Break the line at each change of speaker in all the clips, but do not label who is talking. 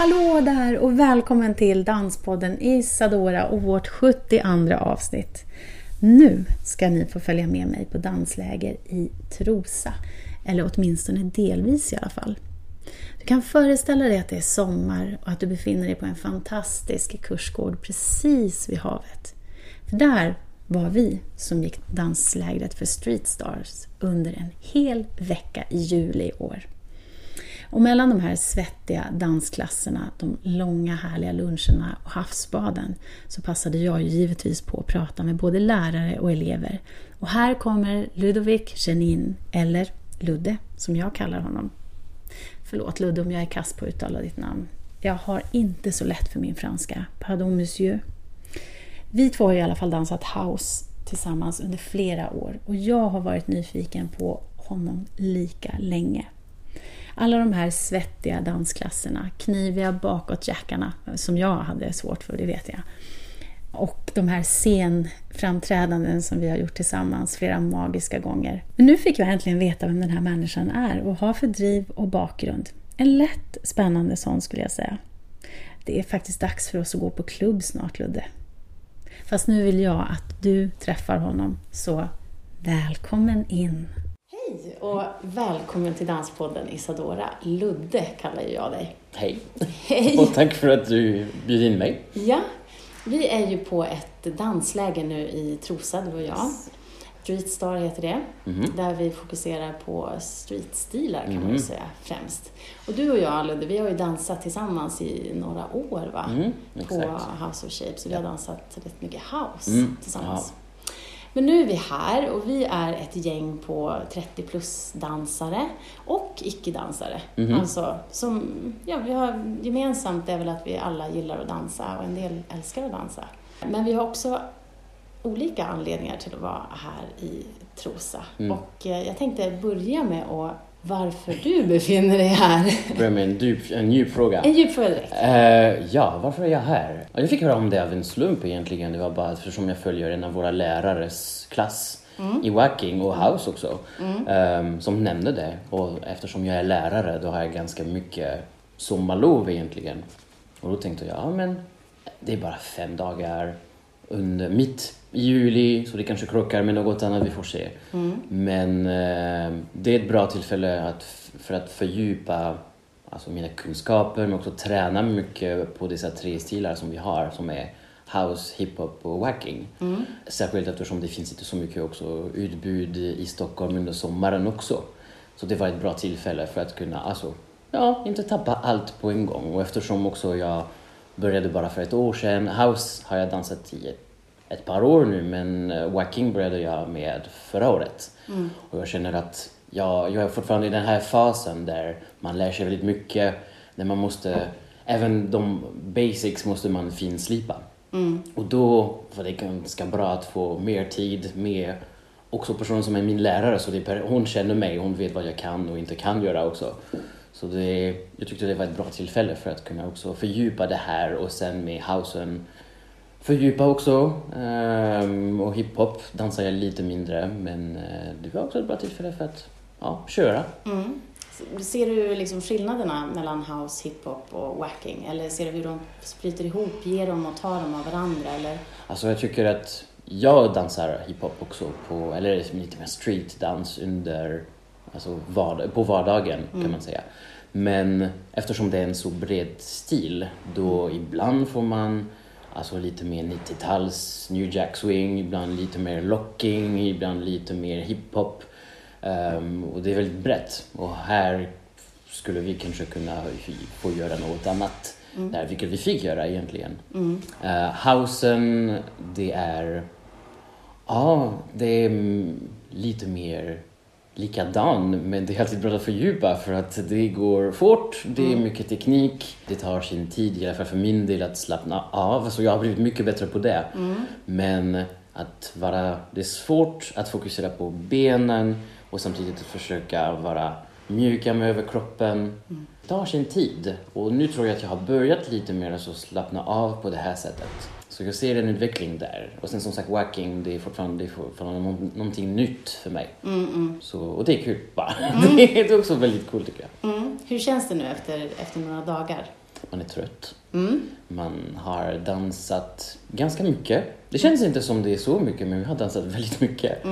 Hallå där och välkommen till Danspodden Isadora och vårt 72 avsnitt. Nu ska ni få följa med mig på dansläger i Trosa, eller åtminstone delvis i alla fall. Du kan föreställa dig att det är sommar och att du befinner dig på en fantastisk kursgård precis vid havet. För där var vi som gick danslägret för Street Stars under en hel vecka i juli i år. Och mellan de här svettiga dansklasserna, de långa härliga luncherna och havsbaden så passade jag ju givetvis på att prata med både lärare och elever. Och här kommer Ludovic Genin, eller Ludde som jag kallar honom. Förlåt Ludde om jag är kass på att uttala ditt namn. Jag har inte så lätt för min franska. Pardon monsieur. Vi två har i alla fall dansat house tillsammans under flera år och jag har varit nyfiken på honom lika länge. Alla de här svettiga dansklasserna, kniviga bakåtjackarna, som jag hade svårt för, det vet jag. Och de här scenframträdanden som vi har gjort tillsammans flera magiska gånger. Men nu fick jag äntligen veta vem den här människan är och har för driv och bakgrund. En lätt spännande sån skulle jag säga. Det är faktiskt dags för oss att gå på klubb snart, Ludde. Fast nu vill jag att du träffar honom, så välkommen in! Hej och välkommen till Danspodden Isadora. Ludde kallar jag dig.
Hej.
Hej!
Och tack för att du bjöd in mig.
Ja, vi är ju på ett dansläger nu i Trosa, du och jag. Street Star heter det,
Mhm.
där vi fokuserar på streetstilar kan man
Mhm.
ju säga främst. Och du och jag Ludde, vi har ju dansat tillsammans i några år va?
Mm,
på. House of Shapes, så vi har dansat rätt mycket house
Mm,
tillsammans. Men nu är vi här och vi är ett gäng på 30 plus dansare och icke-dansare.
Mhm.
Alltså, som, ja, vi har gemensamt är väl att vi alla gillar att dansa och en del älskar att dansa. Men vi har också olika anledningar till att vara här i Trosa.
Mm.
Och eh, jag tänkte börja med att varför du befinner dig här.
Börja med en, djup, en djup fråga.
En djup fråga direkt.
Eh, ja, varför är jag här? Ja, Jag fick höra om det av en slump egentligen. Det var bara eftersom jag följer en av våra lärares klass i Wacking och House också, ehm, som nämnde det. Och eftersom jag är lärare då har jag ganska mycket sommarlov egentligen. Och då tänkte jag, ja men det är bara fem dagar under, mitt juli, så det kanske krockar med något annat, vi får se. Men eh, det är ett bra tillfälle att, för att fördjupa alltså mina kunskaper men också träna mycket på dessa tre stilar som vi har som är house, hiphop och wacking. Särskilt eftersom det finns inte så mycket också utbud i Stockholm under sommaren också. Så det var ett bra tillfälle för att kunna, alltså, ja, inte tappa allt på en gång. Och eftersom också jag började bara för ett år sedan, house har jag dansat i ett, ett par år nu men eh, wacking började jag med förra året. Och jag känner att jag, jag är fortfarande i den här fasen där man lär sig väldigt mycket, där man måste, även de basics måste man finslipa. Och då var det ganska bra att få mer tid med också personen som är min lärare, så det hon känner mig, hon vet vad jag kan och inte kan göra också. Så det, jag tyckte det var ett bra tillfälle för att kunna också fördjupa det här och sen med housen fördjupa också. Ehm, och hiphop dansar jag lite mindre men eh, det var också ett bra tillfälle för att ja, köra.
Mm. Ser du liksom skillnaderna mellan house, hiphop och wacking? Eller ser du hur de flyter ihop? Ger de och tar de av varandra? Eller?
Alltså jag tycker att jag dansar hiphop också på, eller lite mer streetdans under, alltså vardag, på vardagen kan man säga. Men eftersom det är en så bred stil, då ibland får man alltså lite mer 90-tals New Jack Swing, ibland lite mer locking, ibland lite mer hiphop. Ehm, och det är väldigt brett. Och här skulle vi kanske kunna få göra något annat där, vilket vi fick göra egentligen. Uh, housen, det är... Ja, det är mm, lite mer likadan, men det är alltid bra att fördjupa för att det går fort, det är mycket teknik, det tar sin tid, i alla fall för min del, att slappna av. Så jag har blivit mycket bättre på det. Men att vara, det är svårt att fokusera på benen och samtidigt försöka vara mjuka med överkroppen. Det tar sin tid. Och nu tror jag att jag har börjat lite mer att slappna av på det här sättet. Så jag ser en utveckling där. Och sen som sagt, wacking, det är fortfarande, det är fortfarande någon- någonting nytt för mig. Så, och det är kul bara. Det är också väldigt kul tycker jag.
Mm. Hur känns det nu efter, efter några dagar?
Man är trött.
Mm.
Man har dansat ganska mycket. Det känns inte som det är så mycket, men vi har dansat väldigt mycket.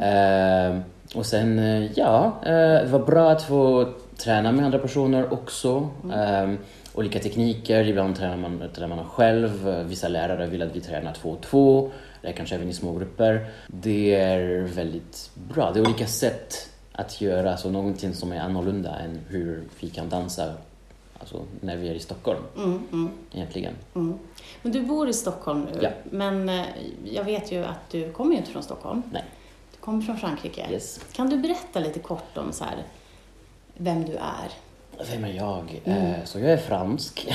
Eh, och sen, eh, ja, eh, det var bra att få träna med andra personer också. Eh, olika tekniker, ibland tränar man, tränar man själv. Vissa lärare vill att vi tränar två och två, eller kanske även i små grupper. Det är väldigt bra. Det är olika sätt att göra så någonting som är annorlunda än hur vi kan dansa alltså, när vi är i Stockholm
Mm, mm,
egentligen.
mm. Men du bor i Stockholm nu,
Ja.
men eh, jag vet ju att du kommer ju inte från Stockholm.
Nej.
Du kommer från Frankrike.
Yes.
Kan du berätta lite kort om så här, vem du är?
Vem är jag?
Mm.
Eh, Så jag är fransk,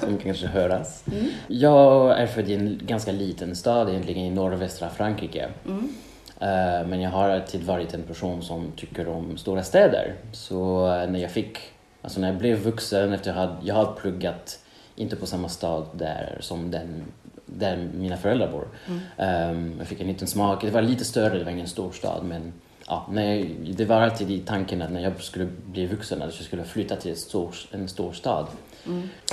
som kanske höras. Jag är född i en ganska liten stad, egentligen i nordvästra Frankrike.
Mm.
Eh, Men jag har alltid varit en person som tycker om stora städer. Så eh, när jag fick, alltså när jag blev vuxen, efter jag hade, jag har pluggat, inte på samma stad där som den där mina föräldrar bor. Um, jag fick en liten smak, det var lite större, det var ingen stor stad men ja, nej, det var alltid i tanken att när jag skulle bli vuxen att jag skulle flytta till stor, en stor stad.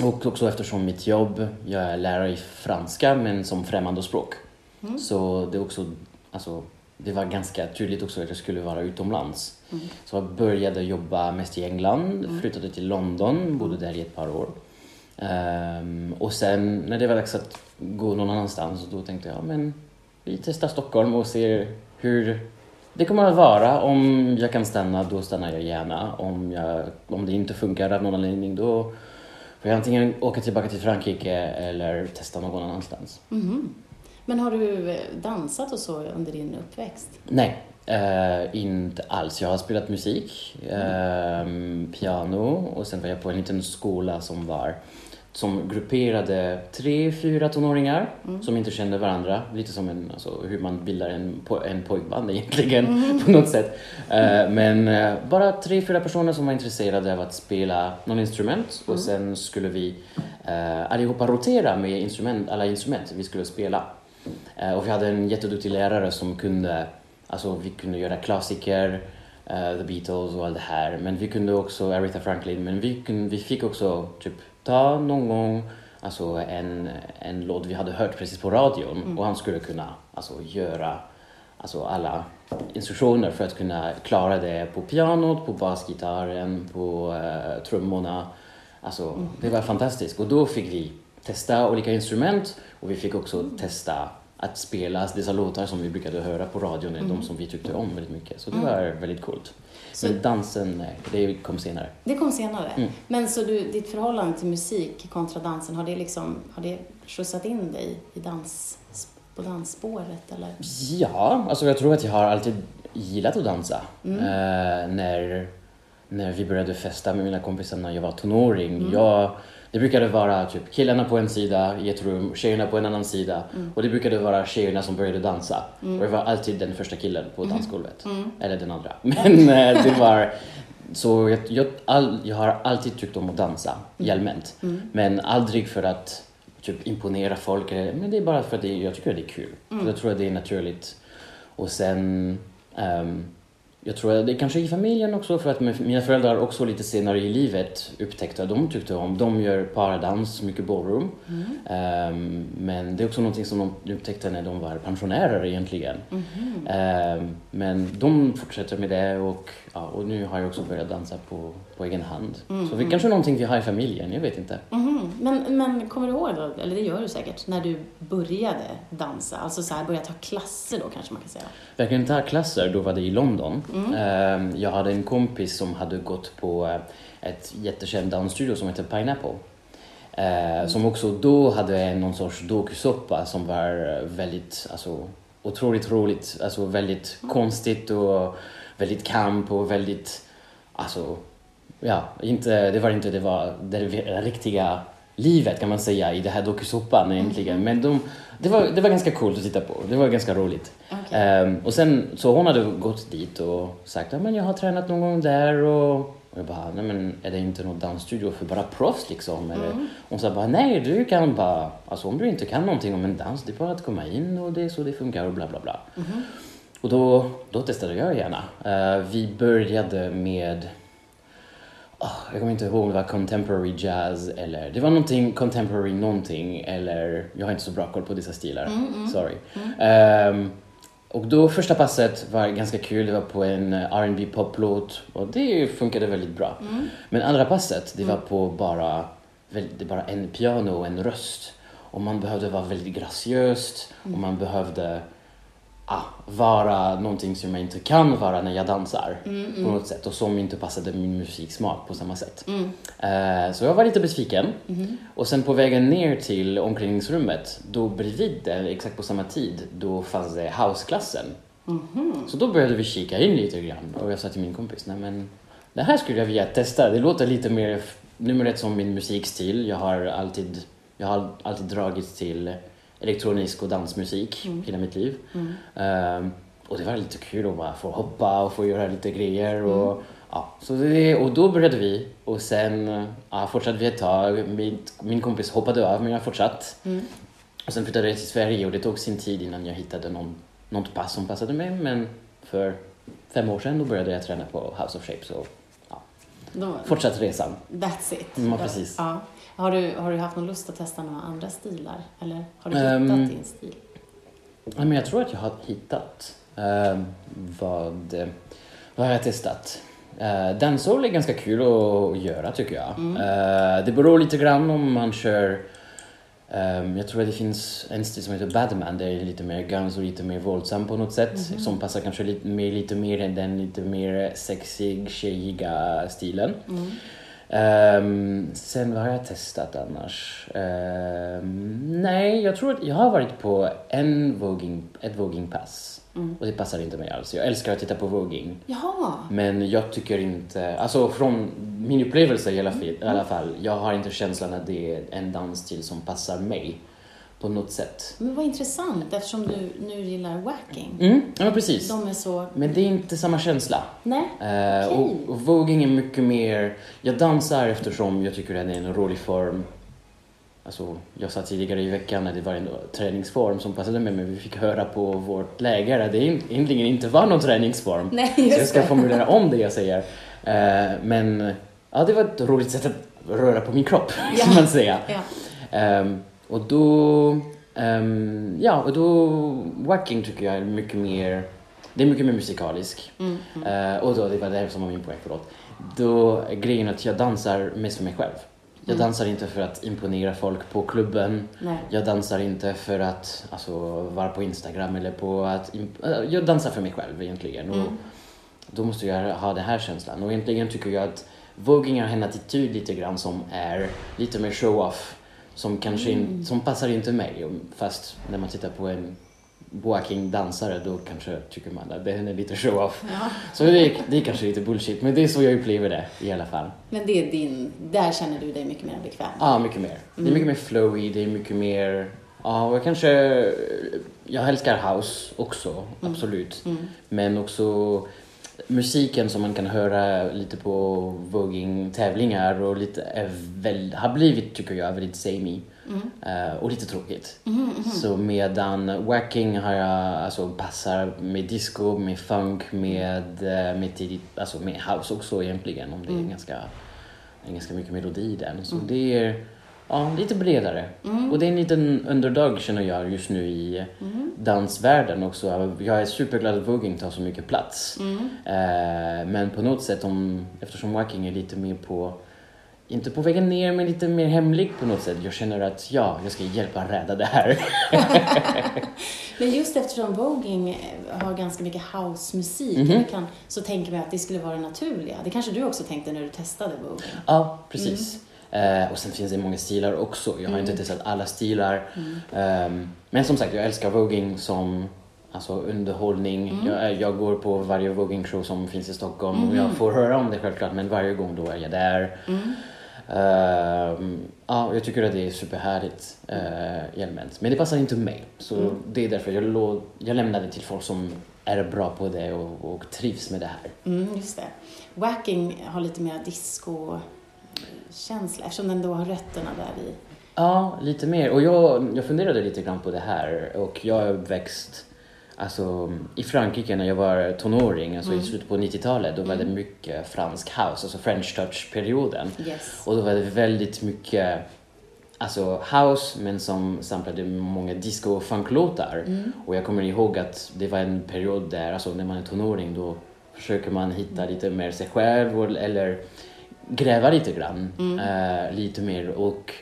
Och också eftersom mitt jobb, jag är lärare i franska men som främmande språk. Så det också, alltså, det var ganska tydligt också att jag skulle vara utomlands. Så jag började jobba mest i England, flyttade till London, bodde där i ett par år. Ehm, och sen när det var dags att gå någon annanstans då tänkte jag, men vi testar Stockholm och ser hur det kommer att vara. Om jag kan stanna, då stannar jag gärna. Om, jag, om det inte funkar av någon anledning, då får jag antingen åka tillbaka till Frankrike eller testa någon annanstans.
Mhm. Men har du eh, dansat och så under din uppväxt?
Nej, eh, inte alls. Jag har spelat musik, ehm, piano och sen var jag på en liten skola som var som grupperade tre, fyra tonåringar som inte kände varandra. Lite som en, alltså, hur man bildar en, po- en pojkband egentligen på något sätt. Eh, men eh, bara tre, fyra personer som var intresserade av att spela någon instrument och sen skulle vi uh, allihopa rotera med instrument, alla instrument vi skulle spela. Eh, och vi hade en jätteduktig lärare som kunde, alltså vi kunde göra klassiker, The Beatles och allt det här. Men vi kunde också Aretha Franklin, men vi, kunde, vi fick också typ ta någon gång alltså en, en låt vi hade hört precis på radion och han skulle kunna alltså, göra alltså, alla instruktioner för att kunna klara det på pianot, på basgitarren, på eh, trummorna. Alltså, det var fantastiskt. Och då fick vi testa olika instrument och vi fick också testa att spela dessa låtar som vi brukade höra på radion, de som vi tyckte om väldigt mycket. Så det var väldigt coolt. Men dansen, nej, det kom senare.
Det kom senare.
Mm.
Men så du, ditt förhållande till musik kontra dansen, har det liksom, har det skjutsat in dig i dans, på dansspåret eller?
Ja, alltså jag tror att jag har alltid gillat att dansa.
Mm.
Eh, när, när vi började festa med mina kompisar när jag var tonåring.
Mm.
Jag, det brukade vara typ killarna på en sida i ett rum, tjejerna på en annan sida.
Mm.
Och det brukade vara tjejerna som började dansa. Och jag var alltid den första killen på
Mm.
dansgolvet. Eller den andra. Men eh, det var... Så jag, jag, all, jag har alltid tyckt om att dansa
Mm.
allmänt. Men aldrig för att typ imponera folk. Men det är bara för att det, jag tycker att det är kul.
Mm.
Jag tror att det är naturligt. Och sen... ehm, jag tror att det är kanske i familjen också för att mina föräldrar också lite senare i livet upptäckte att de tyckte om. De gör paradans, mycket ballroom. Ehm, men det är också någonting som de upptäckte när de var pensionärer egentligen. Ehm, men de fortsätter med det och, ja, och nu har jag också börjat dansa på, på egen hand. Så det är kanske någonting vi har i familjen, jag vet inte.
Mhm. Men, men kommer du ihåg, då, eller det gör du säkert, när du började dansa? Alltså så här, började ta klasser då kanske man kan säga.
verkligen ta klasser, då var det i London. Ehm, Jag hade en kompis som hade gått på eh, ett jättekänt dansstudio som heter Pineapple. Eh, Som också då hade någon sorts dokusåpa som var väldigt, alltså otroligt roligt, alltså väldigt konstigt och väldigt kamp och väldigt, alltså, ja, inte, det var inte det, var det riktiga livet kan man säga i det här dokusåpan egentligen. Men de, det, var, det var ganska coolt att titta på. Det var ganska roligt.
Okej.
Um, och sen så hon hade gått dit och sagt att men jag har tränat någon gång där och, och jag bara, nej men är det inte någon dansstudio för bara proffs liksom? Eller, Hon sa bara, nej du kan bara, alltså om du inte kan någonting om en dans, det är bara att komma in och det är så det funkar och bla bla bla. Och då, då testade jag gärna. Eh, vi började med Ah, jag kommer inte ihåg om det var contemporary jazz eller det var någonting contemporary någonting eller jag har inte så bra koll på dessa stilar. Sorry. Ehm, och då första passet var ganska kul, det var på en eh, R&B poplåt och det funkade väldigt bra. Men andra passet, det var på bara, det bara en piano och en röst. Och man behövde vara väldigt graciöst och man behövde ah, vara någonting som jag inte kan vara när jag dansar på något sätt och som inte passade min musiksmak på samma sätt. Eh, så jag var lite besviken. Och sen på vägen ner till omklädningsrummet, då bredvid den, exakt på samma tid, då fanns det houseklassen. Så då började vi kika in lite grann och jag sa till min kompis, nej men det här skulle jag vilja testa. Det låter lite mer, nummer ett som min musikstil. Jag har alltid, jag har alltid dragits till elektronisk och dansmusik hela mitt liv. Ehm, och det var lite kul att bara få hoppa och få göra lite grejer. Och, ja, så det, och då började vi och sen ja, fortsatte vi ett tag. Min, min kompis hoppade av men jag fortsatt. Och sen flyttade jag till Sverige och det tog sin tid innan jag hittade någon, något pass som passade mig. Men för fem år sedan då började jag träna på House of Shapes och ja,
Då,
fortsatt resan.
that's it.
Mm,
Då-
precis.
Ja. Har, du, har du haft någon lust att testa några andra stilar? Eller har du
Ehm,
hittat din stil?
Ja, men jag tror att jag har hittat ehm, vad, vad har jag testat? Uh, dancehall är ganska kul att göra tycker jag. Eh, det beror lite grann om man kör ehm, jag tror att det finns en stil som heter Badman, det är lite mer guns och lite mer våldsam på något sätt. Som passar kanske lite mer, lite mer än den lite mer sexig, tjejiga stilen. Ehm, sen vad har jag testat annars? Ehm, nej, jag tror att jag har varit på en voging, ett vogingpass. Och det passar inte mig alls. Jag älskar att titta på voging.
Jaha.
Men jag tycker inte, alltså från min upplevelse i alla, fall, i alla fall, jag har inte känslan att det är en dansstil som passar mig på något sätt.
Men vad intressant eftersom du nu gillar wacking.
Mm, ja precis.
De är så...
Men det är inte samma känsla.
Nej.
Eh,
Okej.
och, och voging är mycket mer, jag dansar eftersom jag tycker att det är en rolig form. Alltså, jag sa tidigare i veckan att det var en träningsform som passade mig men vi fick höra på vårt läkare att det egentligen inte var någon träningsform.
Nej,
Så jag ska formulera om det jag säger. Eh, men ja, det var ett roligt sätt att röra på min kropp,
Ja.
kan man säga.
Ja.
Ehm, och då, ehm, ja, och då, wacking tycker jag är mycket mer, det är mycket mer musikalisk.
Mm,
Eh, och då, det var det som var min poäng, förlåt. Då är grejen att jag dansar mest för mig själv. Jag dansar inte för att imponera folk på klubben.
Nej.
Jag dansar inte för att alltså, vara på Instagram eller på att... eh, Jag dansar för mig själv egentligen. Och då måste jag ha den här känslan. Och egentligen tycker jag att voging har en attityd lite grann som är lite mer show-off. Som kanske in, som passar inte mig. Fast när man tittar på en walking dansare då kanske tycker man att den är lite show-off.
Ja.
Så det är, det är kanske lite bullshit, men det är så jag upplever det i alla fall.
Men det är din... Där känner du dig mycket mer bekväm.
Ja, mycket mer. Det är mycket mer flowy, det är mycket mer... Ja, och jag kanske... Jag älskar house också, absolut. Men också musiken som man kan höra lite på voging-tävlingar och lite är väl, har blivit, tycker jag, väldigt samey. Eh, och lite tråkigt. Så medan wacking har jag, alltså passar med disco, med funk, med, eh, med tidigt, alltså med house också egentligen. Om det är ganska det är ganska mycket melodi i den. Så det är ja, lite bredare. Och det är en liten underdog känner jag just nu i dansvärlden också. Jag är superglad att voging tar så mycket plats. Eh, men på något sätt, om, eftersom wacking är lite mer på inte på vägen ner, men lite mer hemlig på något sätt. Jag känner att ja, jag ska hjälpa rädda det här.
Men just eftersom voging har ganska mycket housemusik eller kan, så tänker man att det skulle vara det naturliga. Det kanske du också tänkte när du testade voging?
Ja, precis. Eh, och sen finns det många stilar också. Jag har inte testat alla stilar. Ehm, men som sagt, jag älskar voging som alltså underhållning. Jag, jag går på varje vlogging show som finns i Stockholm och jag får höra om det självklart men varje gång då är jag där. Ehm, ja, jag tycker att det är superhärligt uh, element. Men det passar inte mig. Så det är därför jag, lå- jag lämnar det till folk som är bra på det och, och trivs med det här.
Mm, just det. Wacking har lite mer disco-känsla eftersom den då har rötterna där i.
Ja, lite mer. Och jag, jag funderade lite grann på det här och jag är uppväxt alltså, i Frankrike när jag var tonåring, alltså i slutet på 90-talet, då var det mycket fransk house, alltså French touch-perioden.
Yes.
Och då var det väldigt mycket alltså house men som samplade många disco och funklåtar. Och jag kommer ihåg att det var en period där, alltså när man är tonåring då försöker man hitta lite mer sig själv eller gräva lite grann. eh, lite mer och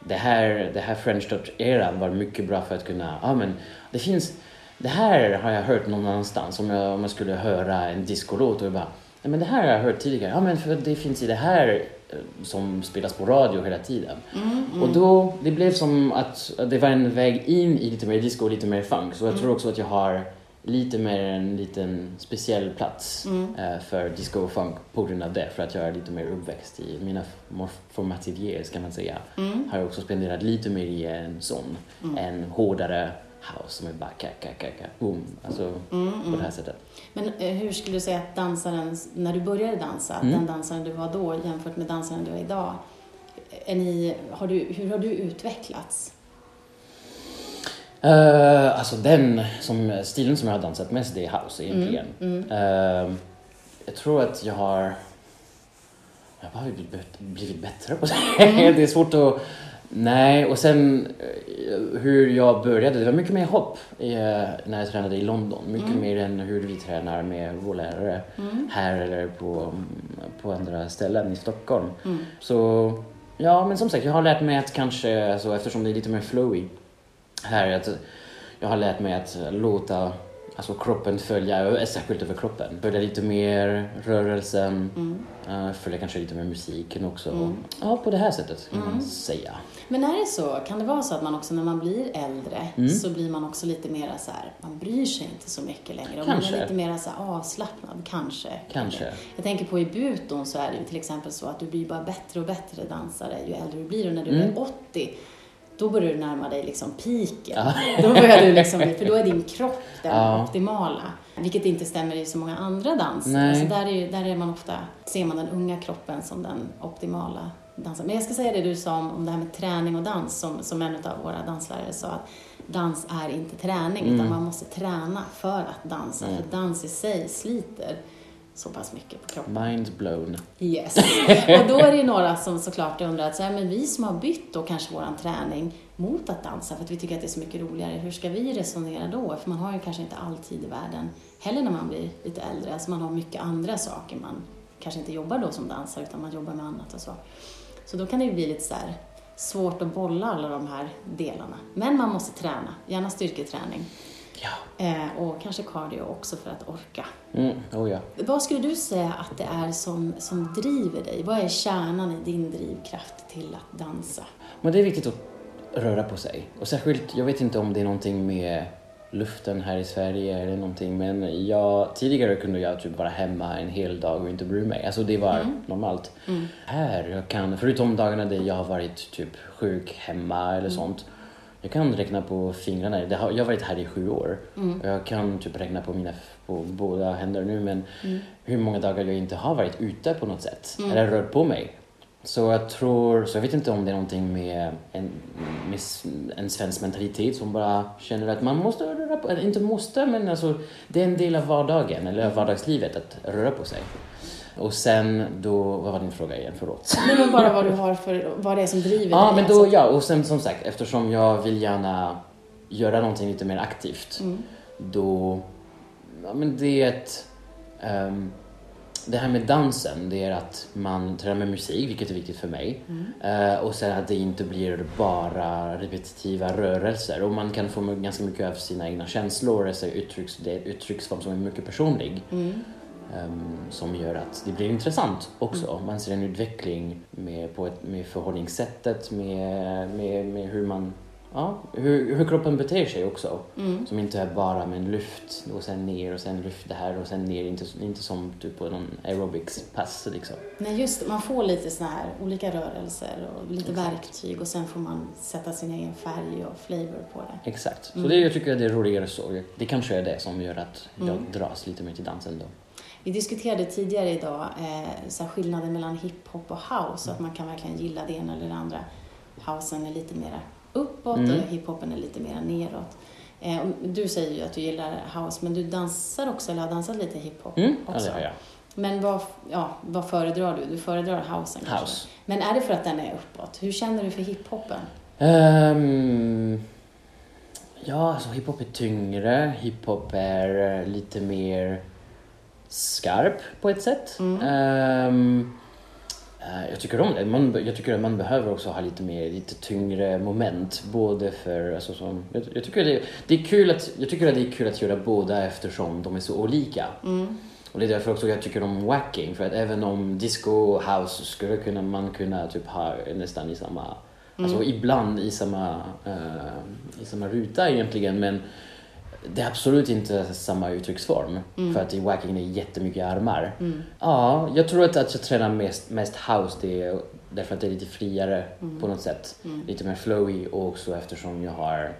det här, det här French touch-eran var mycket bra för att kunna, ja men det finns, det här har jag hört någon annanstans om jag, om jag skulle höra en discolåt och bara, nej men det här har jag hört tidigare, ja men för det finns i det här eh, som spelas på radio hela tiden. Och då, det blev som att det var en väg in i lite mer disco och lite mer funk. Så jag tror också att jag har lite mer en liten speciell plats eh, för disco och funk på grund av det. För att jag är lite mer uppväxt i mina f- formative years kan man säga. Har jag också spenderat lite mer i en sån, en hårdare house som är bara ka, ka, ka, ka, boom. Alltså på det här sättet.
Men eh, hur skulle du säga att dansaren, när du började dansa, den dansaren du var då jämfört med dansaren du är idag, är ni, har du, hur har du utvecklats?
Uh, alltså den som, stilen som jag har dansat mest det är house egentligen. Eh, jag tror att jag har jag har blivit, blivit bättre på det. det är svårt att... Nej, och sen eh, hur jag började, det var mycket mer hopp eh, när jag tränade i London. Mycket mer än hur vi tränar med vår lärare här eller på, på andra ställen i Stockholm. Så ja, men som sagt, jag har lärt mig att kanske, alltså, eftersom det är lite mer flowy här, att jag har lärt mig att låta alltså, kroppen följa, särskilt över kroppen, följa lite mer rörelsen, eh, följa kanske lite mer musiken också. Ja, på det här sättet kan man säga.
Men är det så, kan det vara så att man också när man blir äldre
Mm.
så blir man också lite mer så här, man bryr sig inte så mycket längre och man
Kanske.
är lite mer så här avslappnad, kanske.
Kanske.
Jag tänker på i buton så är det ju till exempel så att du blir bara bättre och bättre dansare ju äldre du blir och när du
Mm.
är 80 då börjar du närma dig liksom piken. Då börjar du liksom för då är din kropp den
Ja.
optimala. Vilket inte stämmer i så många andra danser. Alltså där, är, där är man ofta, ser man den unga kroppen som den optimala dansen. Men jag ska säga det du sa om, om det här med träning och dans, som, som en av våra danslärare sa, att dans är inte träning,
Mm.
utan man måste träna för att dansa, för dans i sig sliter så pass mycket på kroppen.
Mind blown.
Yes. Och då är det ju några som såklart undrar att så här, men vi som har bytt då kanske våran träning mot att dansa för att vi tycker att det är så mycket roligare, hur ska vi resonera då? För man har ju kanske inte all tid i världen heller när man blir lite äldre, alltså man har mycket andra saker man kanske inte jobbar då som dansare utan man jobbar med annat och så. Så då kan det ju bli lite så här svårt att bolla alla de här delarna. Men man måste träna, gärna styrketräning.
Ja.
Eh, och kanske cardio också för att orka.
Mm, oh ja.
Vad skulle du säga att det är som, som driver dig? Vad är kärnan i din drivkraft till att dansa?
Men det är viktigt att röra på sig. Och särskilt, jag vet inte om det är någonting med luften här i Sverige eller någonting men jag, tidigare kunde jag typ vara hemma en hel dag och inte bry mig. Alltså det var normalt. Här, jag kan, förutom dagarna där jag har varit typ sjuk hemma eller sånt. Jag kan räkna på fingrarna. Jag har varit här i sju år. Och jag kan typ räkna på mina på båda händer nu men hur många dagar jag inte har varit ute på något sätt. Eller rört på mig. Så jag tror, så jag vet inte om det är någonting med en, med en svensk mentalitet som bara känner att man måste röra på eller inte måste men alltså det är en del av vardagen eller vardagslivet att röra på sig. Och sen då, vad var din fråga igen? Förlåt.
Nej, men bara vad du har för, vad det är som driver
Ja,
dig.
men
alltså.
då, ja, och sen som sagt, eftersom jag vill gärna göra någonting lite mer aktivt, då, ja men det är ett, ehm, det här med dansen, det är att man tränar med musik, vilket är viktigt för mig. Eh, och sen att det inte blir bara repetitiva rörelser. Och man kan få ganska mycket av sina egna känslor, alltså uttrycks, det är uttrycksform som är mycket personlig. ehm, som gör att det blir intressant också. Man ser en utveckling med, på ett, med förhållningssättet, med, med, med hur man ja, hur, hur kroppen beter sig också.
Mm.
Som inte är bara med en lyft och sen ner och sen lyft det här och sen ner. Inte, inte som typ på någon aerobics-pass liksom.
Nej, just det. Man får lite såna här olika rörelser och lite
Exakt.
verktyg och sen får man sätta sin egen färg och flavor på det.
Exakt. Så
Mm.
det, jag tycker att det är roligare så. Det kanske är det som gör att jag
Mm.
dras lite mer till dansen då.
Vi diskuterade tidigare idag eh, så skillnaden mellan hiphop och house att man kan verkligen gilla det ena eller det andra. Housen är lite mer uppåt
Mm.
och hiphopen är lite mer neråt. Eh, du säger ju att du gillar house, men du dansar också, eller har dansat lite hiphop
Mm, ja,
också.
det har jag.
Men vad, ja, vad föredrar du? Du föredrar housen kanske?
House.
Men är det för att den är uppåt? Hur känner du för hiphopen?
Ehm, ja, alltså hiphop är tyngre. Hiphop är eh, lite mer skarp på ett sätt.
Mm.
Eh, jag tycker om det. Man, jag tycker att man behöver också ha lite mer, lite tyngre moment. Både för, alltså som, jag, jag, tycker det, det är kul att, jag tycker att det är kul att göra båda eftersom de är så olika.
Mm.
Och det är därför också jag tycker om wacking. För att även om disco och house skulle kunna, man kunna typ ha nästan i samma, alltså ibland i samma, eh, i samma ruta egentligen. Men det är absolut inte samma uttrycksform. För att i wacking är det jättemycket armar.
Mm.
Ja, jag tror att, att jag tränar mest, mest house det är därför att det är lite friare på något sätt.
Mm.
Lite mer flowy och också eftersom jag har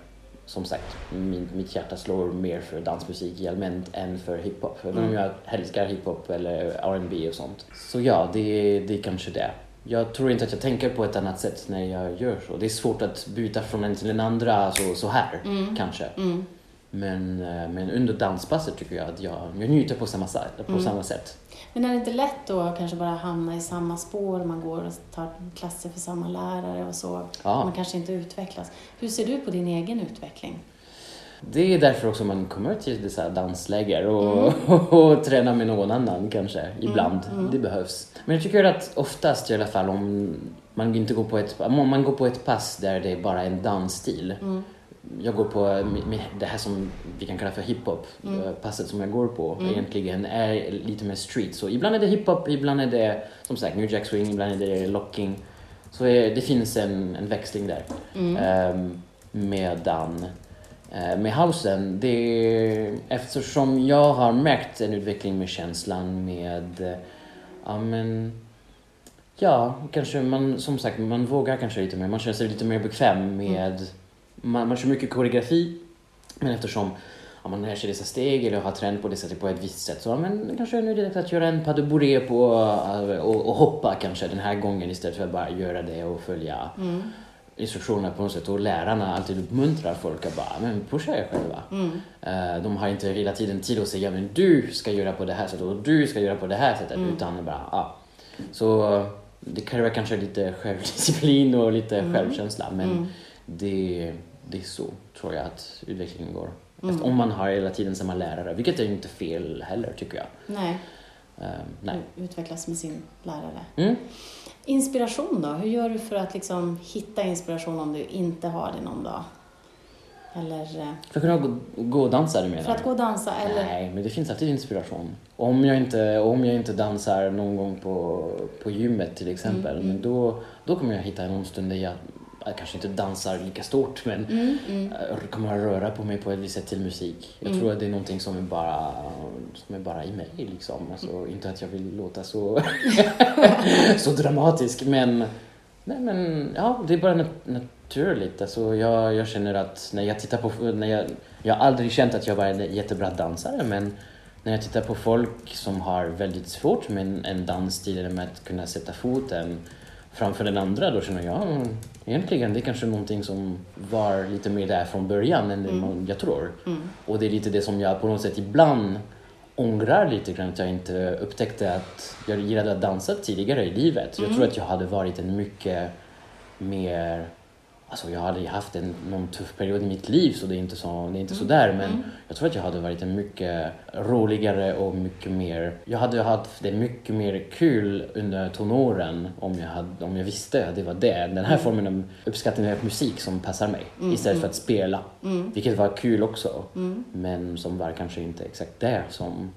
som sagt, min, mitt hjärta slår mer för dansmusik i allmänt än för hiphop. Även om jag älskar hiphop eller R&B och sånt. Så ja, det, det är kanske det. Jag tror inte att jag tänker på ett annat sätt när jag gör så. Det är svårt att byta från en till den andra så, så här, kanske.
Mm.
Men, eh, men under danspasset tycker jag att jag, jag njuter på samma, sätt- på samma sätt.
Men är det inte lätt då att kanske bara hamna i samma spår? Man går och tar klasser för samma lärare och så.
Ja.
Man kanske inte utvecklas. Hur ser du på din egen utveckling?
Det är därför också man kommer till dessa dansläger och, och, tränar med någon annan kanske, ibland. Det behövs. Men jag tycker att oftast i alla fall om man inte går på ett, man går på ett pass där det är bara en dansstil. Jag går på det här som vi kan kalla för hiphop, eh, passet som jag går på egentligen är lite mer street. Så ibland är det hiphop, ibland är det som sagt New Jack Swing, ibland är det locking. Så eh, det finns en, en växling där. Ehm, medan eh, med housen, det, eftersom jag har märkt en utveckling med känslan med, ja men, ja, kanske man, som sagt, man vågar kanske lite mer, man känner sig lite mer bekväm med, man, man kör mycket koreografi, men eftersom ja, man lär sig dessa steg eller har tränat på det sättet på ett visst sätt så ja, men kanske nu är det dags att göra en pas de bourrée på eh, och, och hoppa kanske den här gången istället för att bara göra det och följa instruktionerna på något sätt. Och lärarna alltid uppmuntrar folk att bara men pusha er själva. Eh, de har inte hela tiden tid att säga men du ska göra på det här sättet och du ska göra på det här sättet. Utan bara ja. Så det kräver kanske lite självdisciplin och lite självkänsla men det, det är så tror jag att utvecklingen går. Efter, om man har hela tiden samma lärare, vilket är inte fel heller tycker jag.
Nej,
Eh, nej.
utvecklas med sin lärare.
Mm.
Inspiration då? Hur gör du för att liksom hitta inspiration om du inte har det någon dag? Eller eh,
För att kunna gå, gå och dansa du menar?
för att gå och dansa? Eller?
Nej, men det finns alltid inspiration. Om jag inte, om jag inte dansar någon gång på, på gymmet till exempel,
Mm,
men då, då kommer jag hitta någon stund där jag, jag kanske inte dansar lika stort, men
Mm, mm.
jag kommer att röra på mig på ett visst sätt till musik. Jag tror att det är någonting som är bara, som är bara i mig liksom. Alltså,
Mm.
Inte att jag vill låta så, så dramatisk, men, nej, men ja, det är bara nat- naturligt. Alltså, jag, jag känner att när jag tittar på, när jag, jag har aldrig känt att jag var en jättebra dansare, men när jag tittar på folk som har väldigt svårt med en, en dansstil eller med att kunna sätta foten framför den andra, då känner jag mm, egentligen det är kanske någonting som var lite mer där från början än det man, jag tror. Och det är lite det som jag på något sätt ibland ångrar lite grann att jag inte upptäckte att jag gillade att dansa tidigare i livet. Jag tror att jag hade varit en mycket mer Alltså jag hade ju haft en, någon tuff period i mitt liv så det är inte så, det är inte så där men jag tror att jag hade varit en mycket roligare och mycket mer, jag hade haft det mycket mer kul under tonåren om jag, hade, om jag visste att det var det, den här formen av uppskattning av musik som passar mig istället för att spela. Vilket var kul också men som var kanske inte exakt det som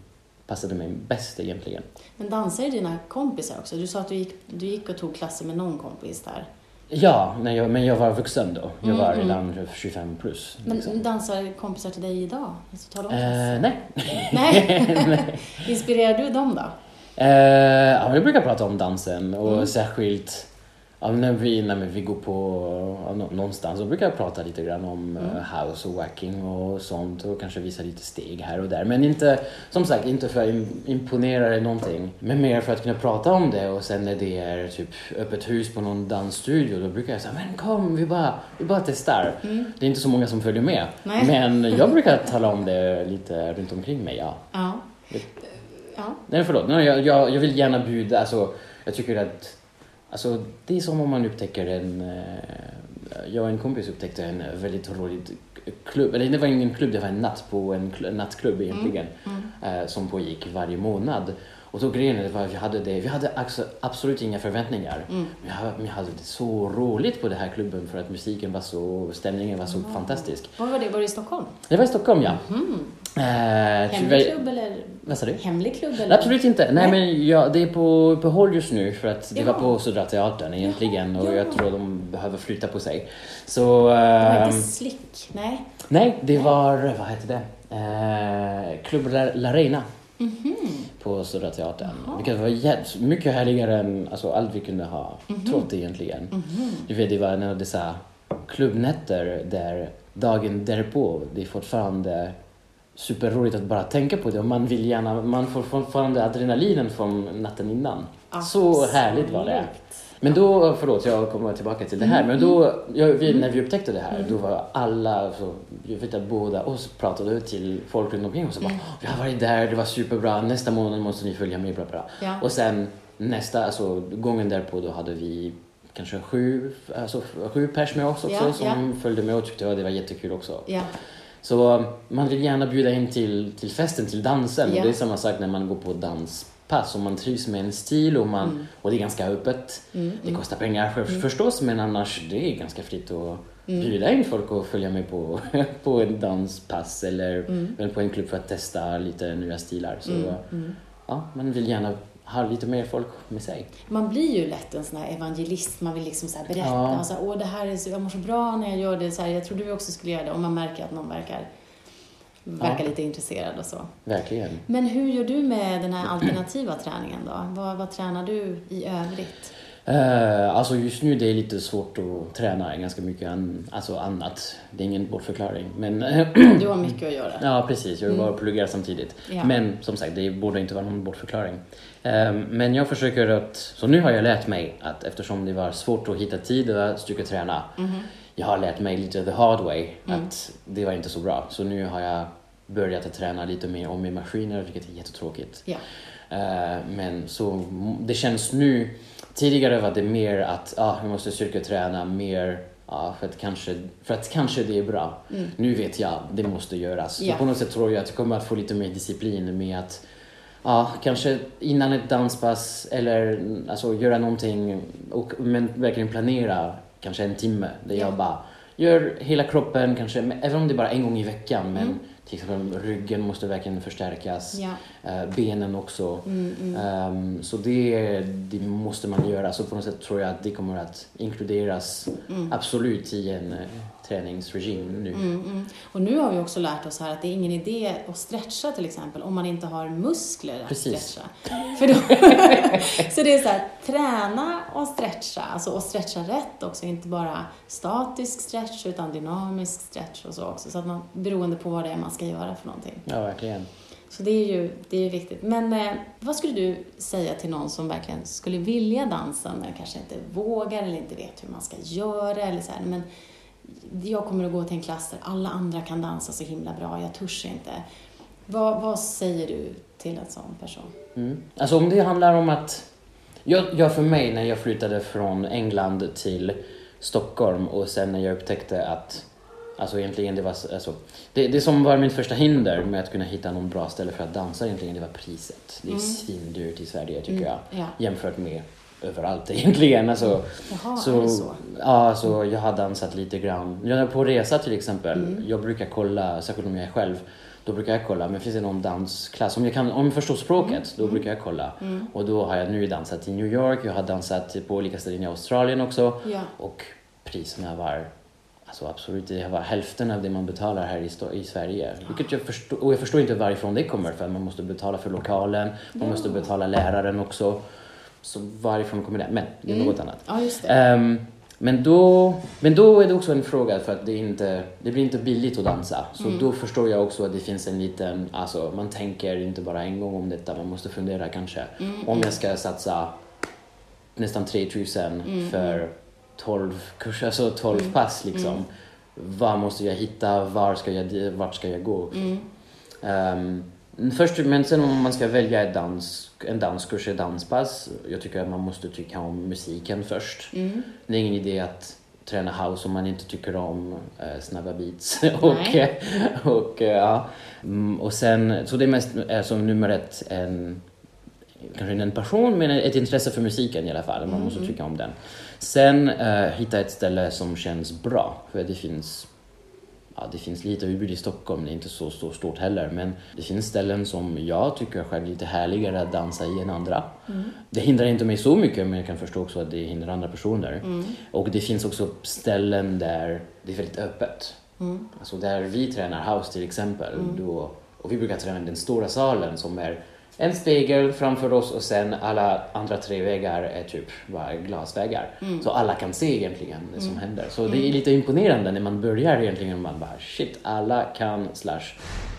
passade mig bäst egentligen.
Men dansar ju dina kompisar också? Du sa att du gick, du gick och tog klasser med någon kompis där.
Ja, när jag, men jag var vuxen då. Jag
Mm,
var
mm.
redan 25 plus. Liksom.
Men dansar kompisar till dig idag? Alltså, tar de?
Eh, nej.
Nej. Inspirerar du dem då?
Eh, ja, vi brukar prata om dansen och
Mm.
särskilt ja, när, vi, när vi går på ja, nå- någonstans så brukar jag prata lite grann om
Mm.
eh, house och wacking och sånt och kanske visa lite steg här och där. Men inte, som sagt, inte för att im- imponera eller någonting. Men mer för att kunna prata om det och sen när det är typ öppet hus på någon dansstudio då brukar jag säga men kom vi bara, vi bara testar. Det är inte så många som följer med.
Nej.
Men jag brukar tala om det lite runt omkring mig, ja.
Ja. Ja.
Nej förlåt, Nej, jag, jag, jag vill gärna bjuda, alltså jag tycker att Alltså det är som om man upptäcker en, eh, jag och en kompis upptäckte en väldigt rolig klubb, eller det var ingen klubb, det var en natt på en kl- nattklubb egentligen. Eh, som pågick varje månad. Och då grejen var att vi hade det, vi hade alltså absolut inga förväntningar. Men vi hade, det så roligt på den här klubben för att musiken var så, stämningen var så fantastisk.
Vad var det? Var det i Stockholm?
Det var i Stockholm ja. Eh,
Hemlig
tyvärr-
klubb eller?
Vad sa du?
Hemlig klubb eller?
Absolut inte. Nej,
Nej.
men ja, det är på uppehåll just nu för att det
Ja.
var på Södra Teatern egentligen och
Ja.
jag tror de behöver flytta på sig. Så...
Det var
ehm,
inte slick? Nej.
nej, det var, vad heter det? Eh, Club La, La Reina
Mhm.
på Södra Teatern. Vilket var jätt, mycket härligare än alltså, allt vi kunde ha
Mhm.
trott egentligen. Du vet, det var en av dessa klubbnätter där dagen därpå, det är fortfarande superroligt att bara tänka på det och man vill gärna, man får fortfarande adrenalinen från natten innan. Så härligt var det. Men då, förlåt jag kommer tillbaka till det här, men då, jag, vi, när vi upptäckte det här, då var alla, så, jag vet att båda oss pratade till folk runt omkring oss och bara Vi har varit där, det var superbra, nästa månad måste ni följa med, bla bla.
Ja.
Och sen nästa, alltså gången därpå då hade vi kanske sju, alltså, sju pers med oss också
Ja,
som följde med och tyckte att det var jättekul också. Så man vill gärna bjuda in till, till festen, till dansen.
Ja.
Och det är samma sak när man går på danspass. Om man trivs med en stil och, man,
Mm.
och det är ganska öppet. Det kostar pengar för, förstås, men annars det är ganska fritt att
Mm.
bjuda in folk och följa med på, på en danspass eller,
Mm.
eller på en klubb för att testa lite nya stilar. Så ja, man vill gärna ha lite mer folk med sig.
Man blir ju lätt en sån här evangelist. Man vill liksom så berätta.
Ja.
Och så här, Åh, det här är så, jag mår så bra när jag gör det. Så här, jag tror du också skulle göra det. Om man märker att någon verkar, verkar lite intresserad och så.
Verkligen.
Men hur gör du med den här alternativa träningen då? Vad, vad tränar du i övrigt?
Uh, alltså just nu det är lite svårt att träna ganska mycket an, alltså annat. Det är ingen bortförklaring. Men
Du har mycket att göra.
Ja, precis. Jag bara pluggar samtidigt.
Ja.
Men som sagt, det borde inte vara någon bortförklaring. Ehm, men jag försöker att... Så nu har jag lärt mig att eftersom det var svårt att hitta tid att styrketräna, jag har lärt mig lite the hard way att det var inte så bra. Så nu har jag börjat att träna lite mer om med maskiner, vilket är jättetråkigt.
Ja.
Eh, men så det känns nu, tidigare var det mer att ah, jag måste styrketräna mer ja, för, att kanske, för att kanske det är bra. Nu vet jag, det måste göras.
Ja.
Så på något sätt tror jag att jag kommer att få lite mer disciplin med att Ja, kanske innan ett danspass eller mm, alltså, göra någonting och, men verkligen planera kanske en timme där
Ja.
jag bara gör hela kroppen, kanske, även om det är bara en gång i veckan men till exempel ryggen måste verkligen förstärkas,
Ja.
eh, benen också. Ehm, så det, det måste man göra. Så på något sätt tror jag att det kommer att inkluderas absolut i en träningsregim nu.
Mm, mm. Och nu har vi också lärt oss här att det är ingen idé att stretcha till exempel om man inte har muskler att
Precis.
stretcha. För då, så det är så här, träna och stretcha, alltså och stretcha rätt också, inte bara statisk stretch utan dynamisk stretch och så också, så att man beroende på vad det är man ska göra för någonting.
Ja, verkligen.
Så det är ju det är viktigt. Men eh, vad skulle du säga till någon som verkligen skulle vilja dansa men kanske inte vågar eller inte vet hur man ska göra eller så här, men jag kommer att gå till en klass där alla andra kan dansa så himla bra, jag törs inte. Vad, vad säger du till en sån person?
Mm. Alltså om det handlar om att... Jag, jag för mig när jag flyttade från England till Stockholm och sen när jag upptäckte att Alltså egentligen det var så- alltså, det, det som var min första hinder med att kunna hitta någon bra ställe för att dansa egentligen det var priset. Det är svindyrt i Sverige tycker jag.
ja.
Jämfört med överallt egentligen. Alltså,
Jaha, det så?
Ja, alltså, jag har dansat lite grann. Jag är på resa till exempel.
Mm.
Jag brukar kolla, särskilt om jag är själv, då brukar jag kolla. Men finns det någon dansklass, om jag, kan, om jag förstår språket, då brukar jag kolla. Och då har jag nu dansat i New York, jag har dansat på olika ställen i Australien också.
Ja.
Och priserna var Alltså absolut, det var hälften av det man betalar här i, i Sverige. Vilket jag förstår, och jag förstår inte varifrån det kommer för man måste betala för lokalen, man måste betala läraren också. Så varifrån kommer det? Men det är något annat.
Ja.
Ehm, men, då, men då är det också en fråga för att det, inte, det blir inte billigt att dansa. Så då förstår jag också att det finns en liten, alltså man tänker inte bara en gång om detta, man måste fundera kanske. Om jag ska satsa nästan 3000 för 12 kurser, alltså 12 pass liksom. Vad måste jag hitta? Var ska jag, vart ska jag gå? Ehm, först, men sen om man ska välja dans, en danskurs, ett danspass, jag tycker att man måste tycka om musiken först. Det är ingen idé att träna house om man inte tycker om eh, snabba beats. och,
Nej.
och, eh, ja. Mm, och sen, så det är mest är som nummer ett en kanske inte en passion, men ett intresse för musiken i alla fall. Man måste tycka om den. Sen eh, hitta ett ställe som känns bra, för det finns Ja, det finns lite utbud i Stockholm, det är inte så, så stort heller, men det finns ställen som jag tycker själv är lite härligare att dansa i än andra. Det hindrar inte mig så mycket, men jag kan förstå också att det hindrar andra personer. Och det finns också ställen där det är väldigt öppet. Alltså där vi tränar house till exempel, då, och vi brukar träna i den stora salen som är en spegel framför oss och sen alla andra tre väggar är typ bara glasväggar. Så alla kan se egentligen det som händer. Så det är lite imponerande när man börjar egentligen. Man bara shit, alla kan slash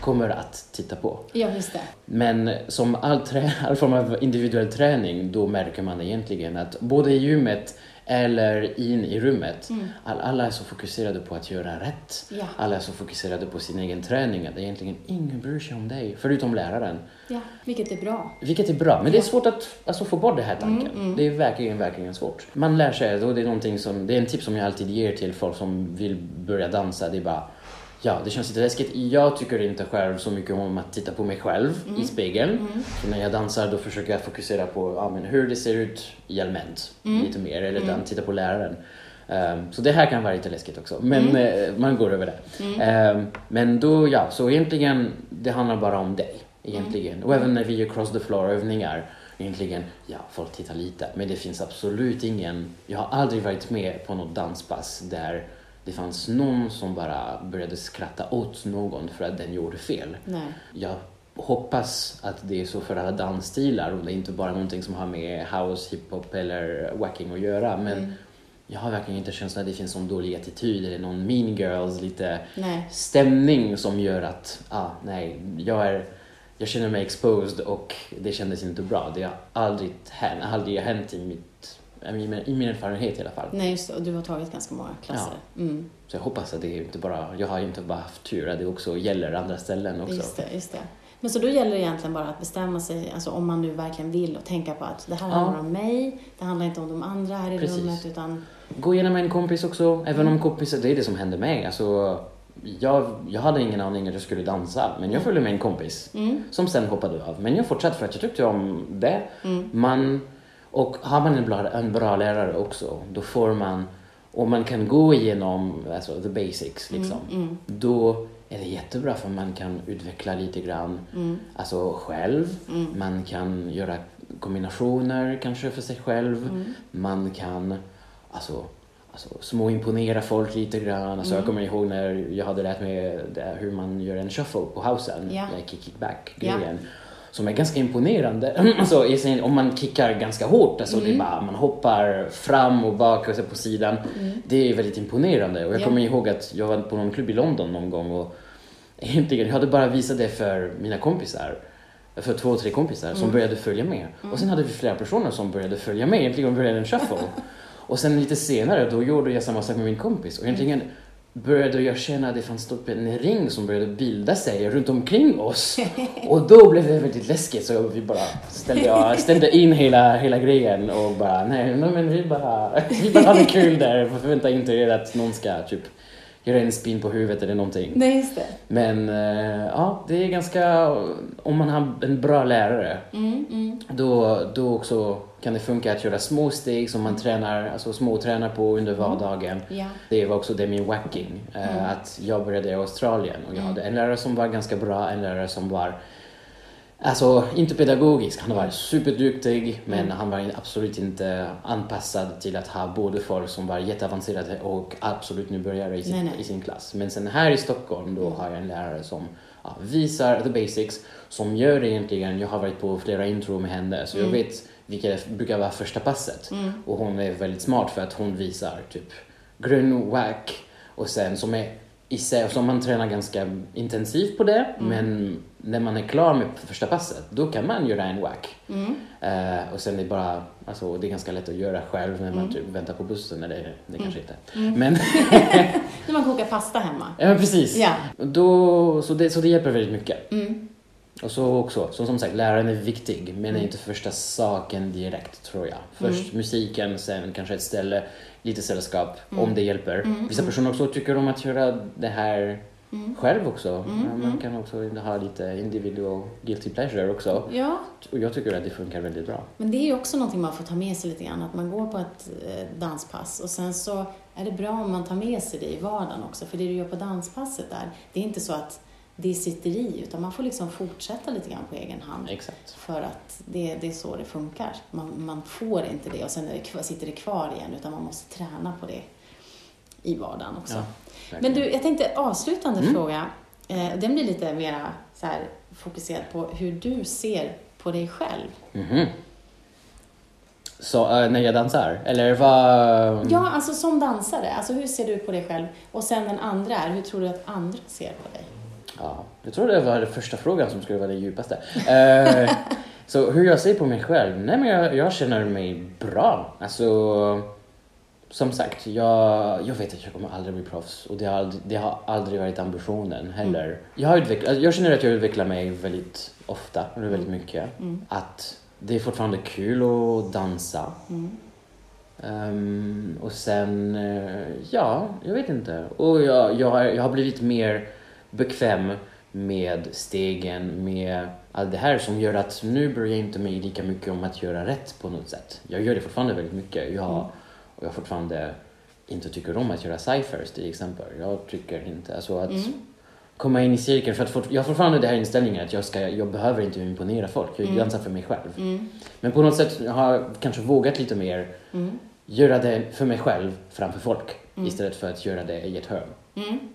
kommer att titta på.
Ja, just det.
Men som all, trä- all form av individuell träning, då märker man egentligen att både i gymmet eller in i rummet, all, alla är så fokuserade på att göra rätt.
Ja.
Alla är så fokuserade på sin egen träning att egentligen ingen bryr sig om dig, förutom läraren.
Ja, vilket är bra.
Vilket är bra, men det är svårt att alltså, få bort den här tanken. Det är verkligen, verkligen svårt. Man lär sig, och det är någonting som, det är en tips som jag alltid ger till folk som vill börja dansa. Det är bara, ja, det känns lite läskigt. Jag tycker inte själv så mycket om att titta på mig själv i spegeln. Så när jag dansar då försöker jag fokusera på ja, men hur det ser ut i allmänt, lite mer, eller mm. titta på läraren. Ehm, så det här kan vara lite läskigt också, men eh, man går över det. Ehm, men då, ja, så egentligen, det handlar bara om dig. Egentligen. Och även när vi gör cross the floor övningar, egentligen, ja, folk tittar lite, men det finns absolut ingen, jag har aldrig varit med på något danspass där det fanns någon som bara började skratta åt någon för att den gjorde fel.
Nej.
Jag hoppas att det är så för alla dansstilar och det är inte bara någonting som har med house, hiphop eller wacking att göra. Men jag har verkligen inte känslan att det finns någon dålig attityd eller någon mean girls, lite
Nej.
stämning som gör att, ah, nej, jag är jag känner mig exposed och det kändes inte bra. Det har aldrig aldrig hänt i, mitt, i, min, erfarenhet i alla fall.
Nej, just det. Och du har tagit ganska många klasser. Mm.
Så jag hoppas att det är inte bara, jag har inte bara haft tur, att det också gäller andra ställen också.
Just det, just det. Men så då gäller det egentligen bara att bestämma sig, alltså om man nu verkligen vill och tänka på att det här handlar om mig, det handlar inte om de andra här i
Precis.
rummet utan
Gå igenom en kompis också, även om kompis, det är det som hände mig. Alltså, jag, jag hade ingen aning att jag skulle dansa, men jag följde med en kompis som sen hoppade av. Men jag fortsatte för att jag tyckte om det. Man, och har man en bra, en bra lärare också, då får man, och man kan gå igenom alltså, the basics liksom, då är det jättebra för man kan utveckla lite grann alltså själv. Man kan göra kombinationer kanske för sig själv. Man kan alltså, alltså, småimponera folk lite grann. Alltså, Jag kommer ihåg när jag hade lärt mig hur man gör en shuffle på housen,
Ja.
like kick-back-grejen. Som är ganska imponerande. alltså, om man kickar ganska hårt, alltså, det är bara, man hoppar fram och bak och så på sidan. Det är väldigt imponerande. Och jag
Ja.
kommer ihåg att jag var på någon klubb i London någon gång och egentligen, jag hade bara visat det för mina kompisar. För två, tre kompisar som började följa med. Och sen hade vi flera personer som började följa med, egentligen började en shuffle. och sen lite senare, då gjorde jag samma sak med min kompis. Och egentligen började jag känna att det fanns typ en ring som började bilda sig runt omkring oss. Och då blev det väldigt läskigt så vi bara ställde, ställde in hela, hela grejen och bara nej, nej men vi bara, vi bara hade kul där. Förvänta inte er att någon ska typ göra en spin på huvudet eller någonting.
Nej, just det.
Men eh, ja, det är ganska, om man har en bra lärare,
Mm, mm.
då, då också kan det funka att göra små steg som man tränar, alltså småtränar på under vardagen.
Ja.
Det var också det med wacking. eh, Att jag började i Australien och jag hade en lärare som var ganska bra, en lärare som var Alltså inte pedagogisk, han var superduktig men han var absolut inte anpassad till att ha både folk som var jätteavancerade och absolut nybörjare i sin,
Nej, nej.
i sin klass. Men sen här i Stockholm då har jag en lärare som ja, visar the basics, som gör egentligen, jag har varit på flera intro med henne så jag vet vilket brukar vara första passet. Och hon är väldigt smart för att hon visar typ grön whack och sen som är i sig, som man tränar ganska intensivt på det, men när man är klar med första passet, då kan man göra en whack. Eh, och sen är det bara, alltså det är ganska lätt att göra själv när man typ väntar på bussen, eller det kanske inte. Men,
När man kokar pasta hemma.
ja precis.
Ja.
Då, så, det, så det hjälper väldigt mycket.
Mm.
Och så också, så som sagt, läraren är viktig, men är inte första saken direkt tror jag. Först musiken, sen kanske ett ställe, lite sällskap, om det hjälper. Vissa personer också tycker om att göra det här själv också. Ja, Man kan också ha lite individual guilty pleasure också.
Ja,
Och jag tycker att det funkar väldigt bra.
men det är ju också någonting man får ta med sig lite grann, att man går på ett eh, danspass och sen så är det bra om man tar med sig det i vardagen också, för det du gör på danspasset där, det är inte så att det sitter i, utan man får liksom fortsätta lite grann på egen hand.
Exakt.
För att det, det är så det funkar. Man, man får inte det och sen det, sitter det kvar igen, utan man måste träna på det i vardagen också.
Ja,
Men du, jag tänkte avslutande
Mm.
fråga. Eh, den blir lite mer fokuserad på hur du ser på dig själv.
Mhm. Så eh, när jag dansar? Eller vad?
Ja, alltså som dansare. Alltså hur ser du på dig själv? Och sen den andra är, hur tror du att andra ser på dig?
Ja, jag tror det var den första frågan som skulle vara den djupaste. Eh, så hur jag ser på mig själv? Nej men jag, jag känner mig bra. Alltså, som sagt, jag, jag vet att jag kommer aldrig bli proffs och det har aldrig, det har aldrig varit ambitionen heller. Jag, har utvecklat, jag känner att jag utvecklar mig väldigt ofta, eller väldigt mycket. Att det är fortfarande kul att dansa. Ehm, och sen, eh, ja, jag vet inte. Och jag, jag, jag har blivit mer bekväm med stegen, med allt det här som gör att nu bryr jag inte mig lika mycket om att göra rätt på något sätt. Jag gör det fortfarande väldigt mycket. Jag, och jag fortfarande inte tycker om att göra ciphers till exempel. Jag tycker inte, alltså att komma in i cirkeln. För att fort, jag har fortfarande den här inställningen att jag, ska, jag behöver inte imponera folk. Jag dansar för mig själv. Men på något sätt har jag kanske vågat lite mer göra det för mig själv framför folk istället för att göra det i ett hörn.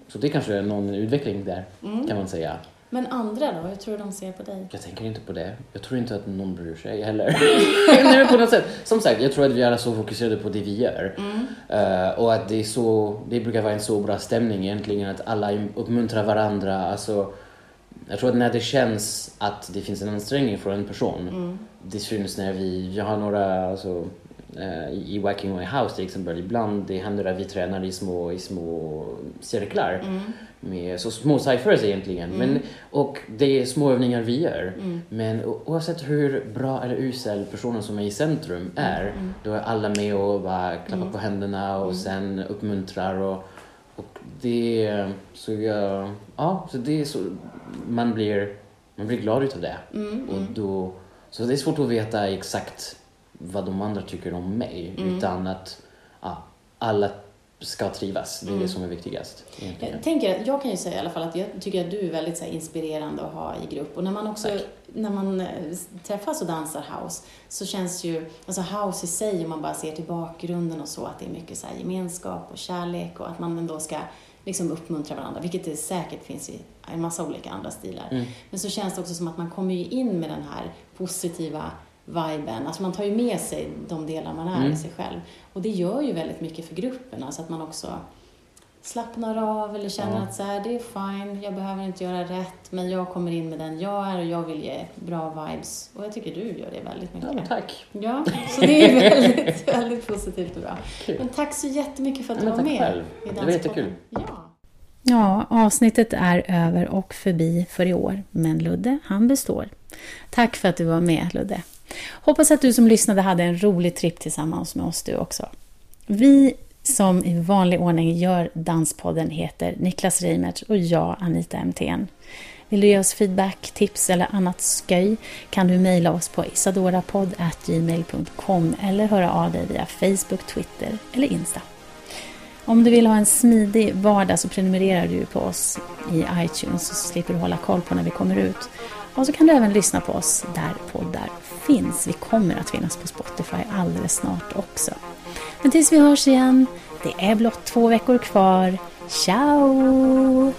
Så det kanske är någon utveckling där, kan man säga.
Men andra då? Hur tror du de ser på dig?
Jag tänker inte på det. Jag tror inte att någon bryr sig heller. Nej, på något sätt. Som sagt, jag tror att vi är så fokuserade på det vi gör. Eh, och att det är så, det brukar vara en så bra stämning egentligen, att alla uppmuntrar varandra. Alltså, jag tror att när det känns att det finns en ansträngning för en person, det syns när vi, jag har några, alltså, i i Wacking Away House till exempel, ibland det händer att vi tränar i små, i små cirklar. Med så små ciphers egentligen. Men, och det är små övningar vi gör. Men o- oavsett hur bra eller usel personen som är i centrum är, då är alla med och bara klappar på händerna och sen uppmuntrar. Och, och det, så jag, ja, så det så, man blir, man blir glad utav det. Och då, så det är svårt att veta exakt vad de andra tycker om mig, utan att ja, alla ska trivas. Det är det som är viktigast. Egentligen.
Jag, tänker, jag kan ju säga i alla fall att jag tycker att du är väldigt så här, inspirerande att ha i grupp. Och när man också
Tack.
när man eh, träffas och dansar house så känns ju, alltså house i sig om man bara ser till bakgrunden och så, att det är mycket så här gemenskap och kärlek och att man ändå ska liksom uppmuntra varandra, vilket det säkert finns i en massa olika andra stilar.
Mm.
Men så känns det också som att man kommer ju in med den här positiva viben. Alltså man tar ju med sig de delar man är
Mm.
i sig själv. Och det gör ju väldigt mycket för gruppen, alltså att man också slappnar av eller känner
Ja.
att så här, det är fine, jag behöver inte göra rätt, men jag kommer in med den jag är och jag vill ge bra vibes. Och jag tycker du gör det väldigt mycket.
Ja, tack.
Ja, så det är väldigt, väldigt positivt och bra.
Kul.
Men tack så jättemycket för att du var med.
själv.
i
Det var
Danspodden.
jättekul.
Ja.
Ja, avsnittet är över och förbi för i år, men Ludde, han består. Tack för att du var med, Ludde. Hoppas att du som lyssnade hade en rolig tripp tillsammans med oss du också. Vi
som i vanlig ordning gör Danspodden heter Niklas Reimert och jag Anita MTN. Vill du ge oss feedback, tips eller annat sköj kan du mejla oss på isadorapodd.gmail.com eller höra av dig via Facebook, Twitter eller Insta. Om du vill ha en smidig vardag så prenumererar du på oss i iTunes så slipper du hålla koll på när vi kommer ut. Och så kan du även lyssna på oss där poddar finns. Vi kommer att finnas på Spotify alldeles snart också. Men tills vi hörs igen, det är blott två veckor kvar. Ciao!